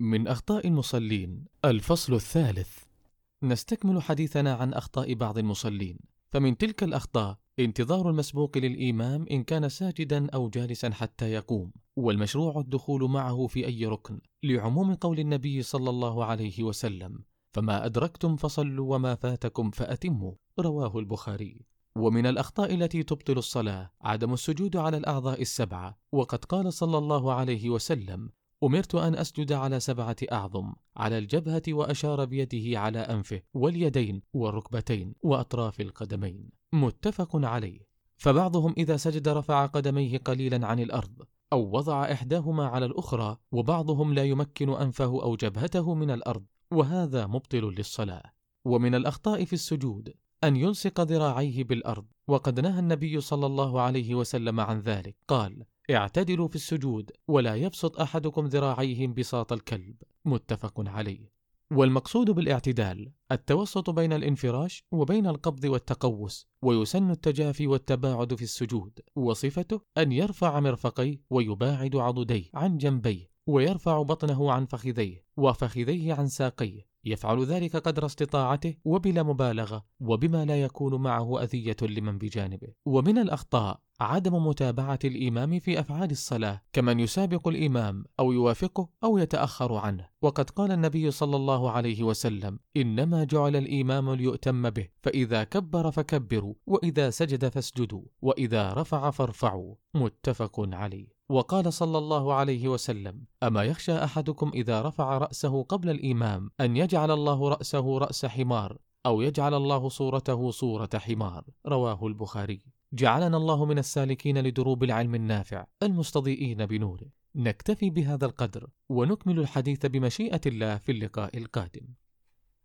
من أخطاء المصلين. الفصل الثالث. نستكمل حديثنا عن أخطاء بعض المصلين. فمن تلك الأخطاء انتظار المسبوق للإمام إن كان ساجدا أو جالسا حتى يقوم. والمشروع الدخول معه في أي ركن لعموم قول النبي صلى الله عليه وسلم فما أدركتم فصلوا وما فاتكم فأتموا. رواه البخاري. ومن الأخطاء التي تبطل الصلاة عدم السجود على الأعضاء السبعة. وقد قال صلى الله عليه وسلم أمرت أن أسجد على سبعة أعظم على الجبهة وأشار بيده على أنفه واليدين والركبتين وأطراف القدمين. متفق عليه. فبعضهم إذا سجد رفع قدميه قليلا عن الأرض أو وضع إحداهما على الأخرى وبعضهم لا يمكن أنفه أو جبهته من الأرض وهذا مبطل للصلاة. ومن الأخطاء في السجود أن يلصق ذراعيه بالأرض وقد نهى النبي صلى الله عليه وسلم عن ذلك. قال اعتدلوا في السجود ولا يبسط أحدكم ذراعيه انبساط الكلب. متفق عليه. والمقصود بالاعتدال التوسط بين الانفراش وبين القبض والتقوس ويسن التجافي والتباعد في السجود وصفته أن يرفع مرفقيه ويباعد عضديه عن جنبيه ويرفع بطنه عن فخذيه وفخذيه عن ساقيه. يفعل ذلك قدر استطاعته وبلا مبالغة وبما لا يكون معه أذية لمن بجانبه. ومن الأخطاء عدم متابعة الإمام في أفعال الصلاة كمن يسابق الإمام أو يوافقه أو يتأخر عنه. وقد قال النبي صلى الله عليه وسلم إنما جعل الإمام ليؤتم به فإذا كبر فكبروا وإذا سجد فاسجدوا وإذا رفع فارفعوا. متفق عليه. وقال صلى الله عليه وسلم أما يخشى أحدكم إذا رفع رأسه قبل الإمام أن يجعل الله رأسه رأس حمار أو يجعل الله صورته صورة حمار. رواه البخاري. جعلنا الله من السالكين لدروب العلم النافع المستضيئين بنوره. نكتفي بهذا القدر ونكمل الحديث بمشيئة الله في اللقاء القادم.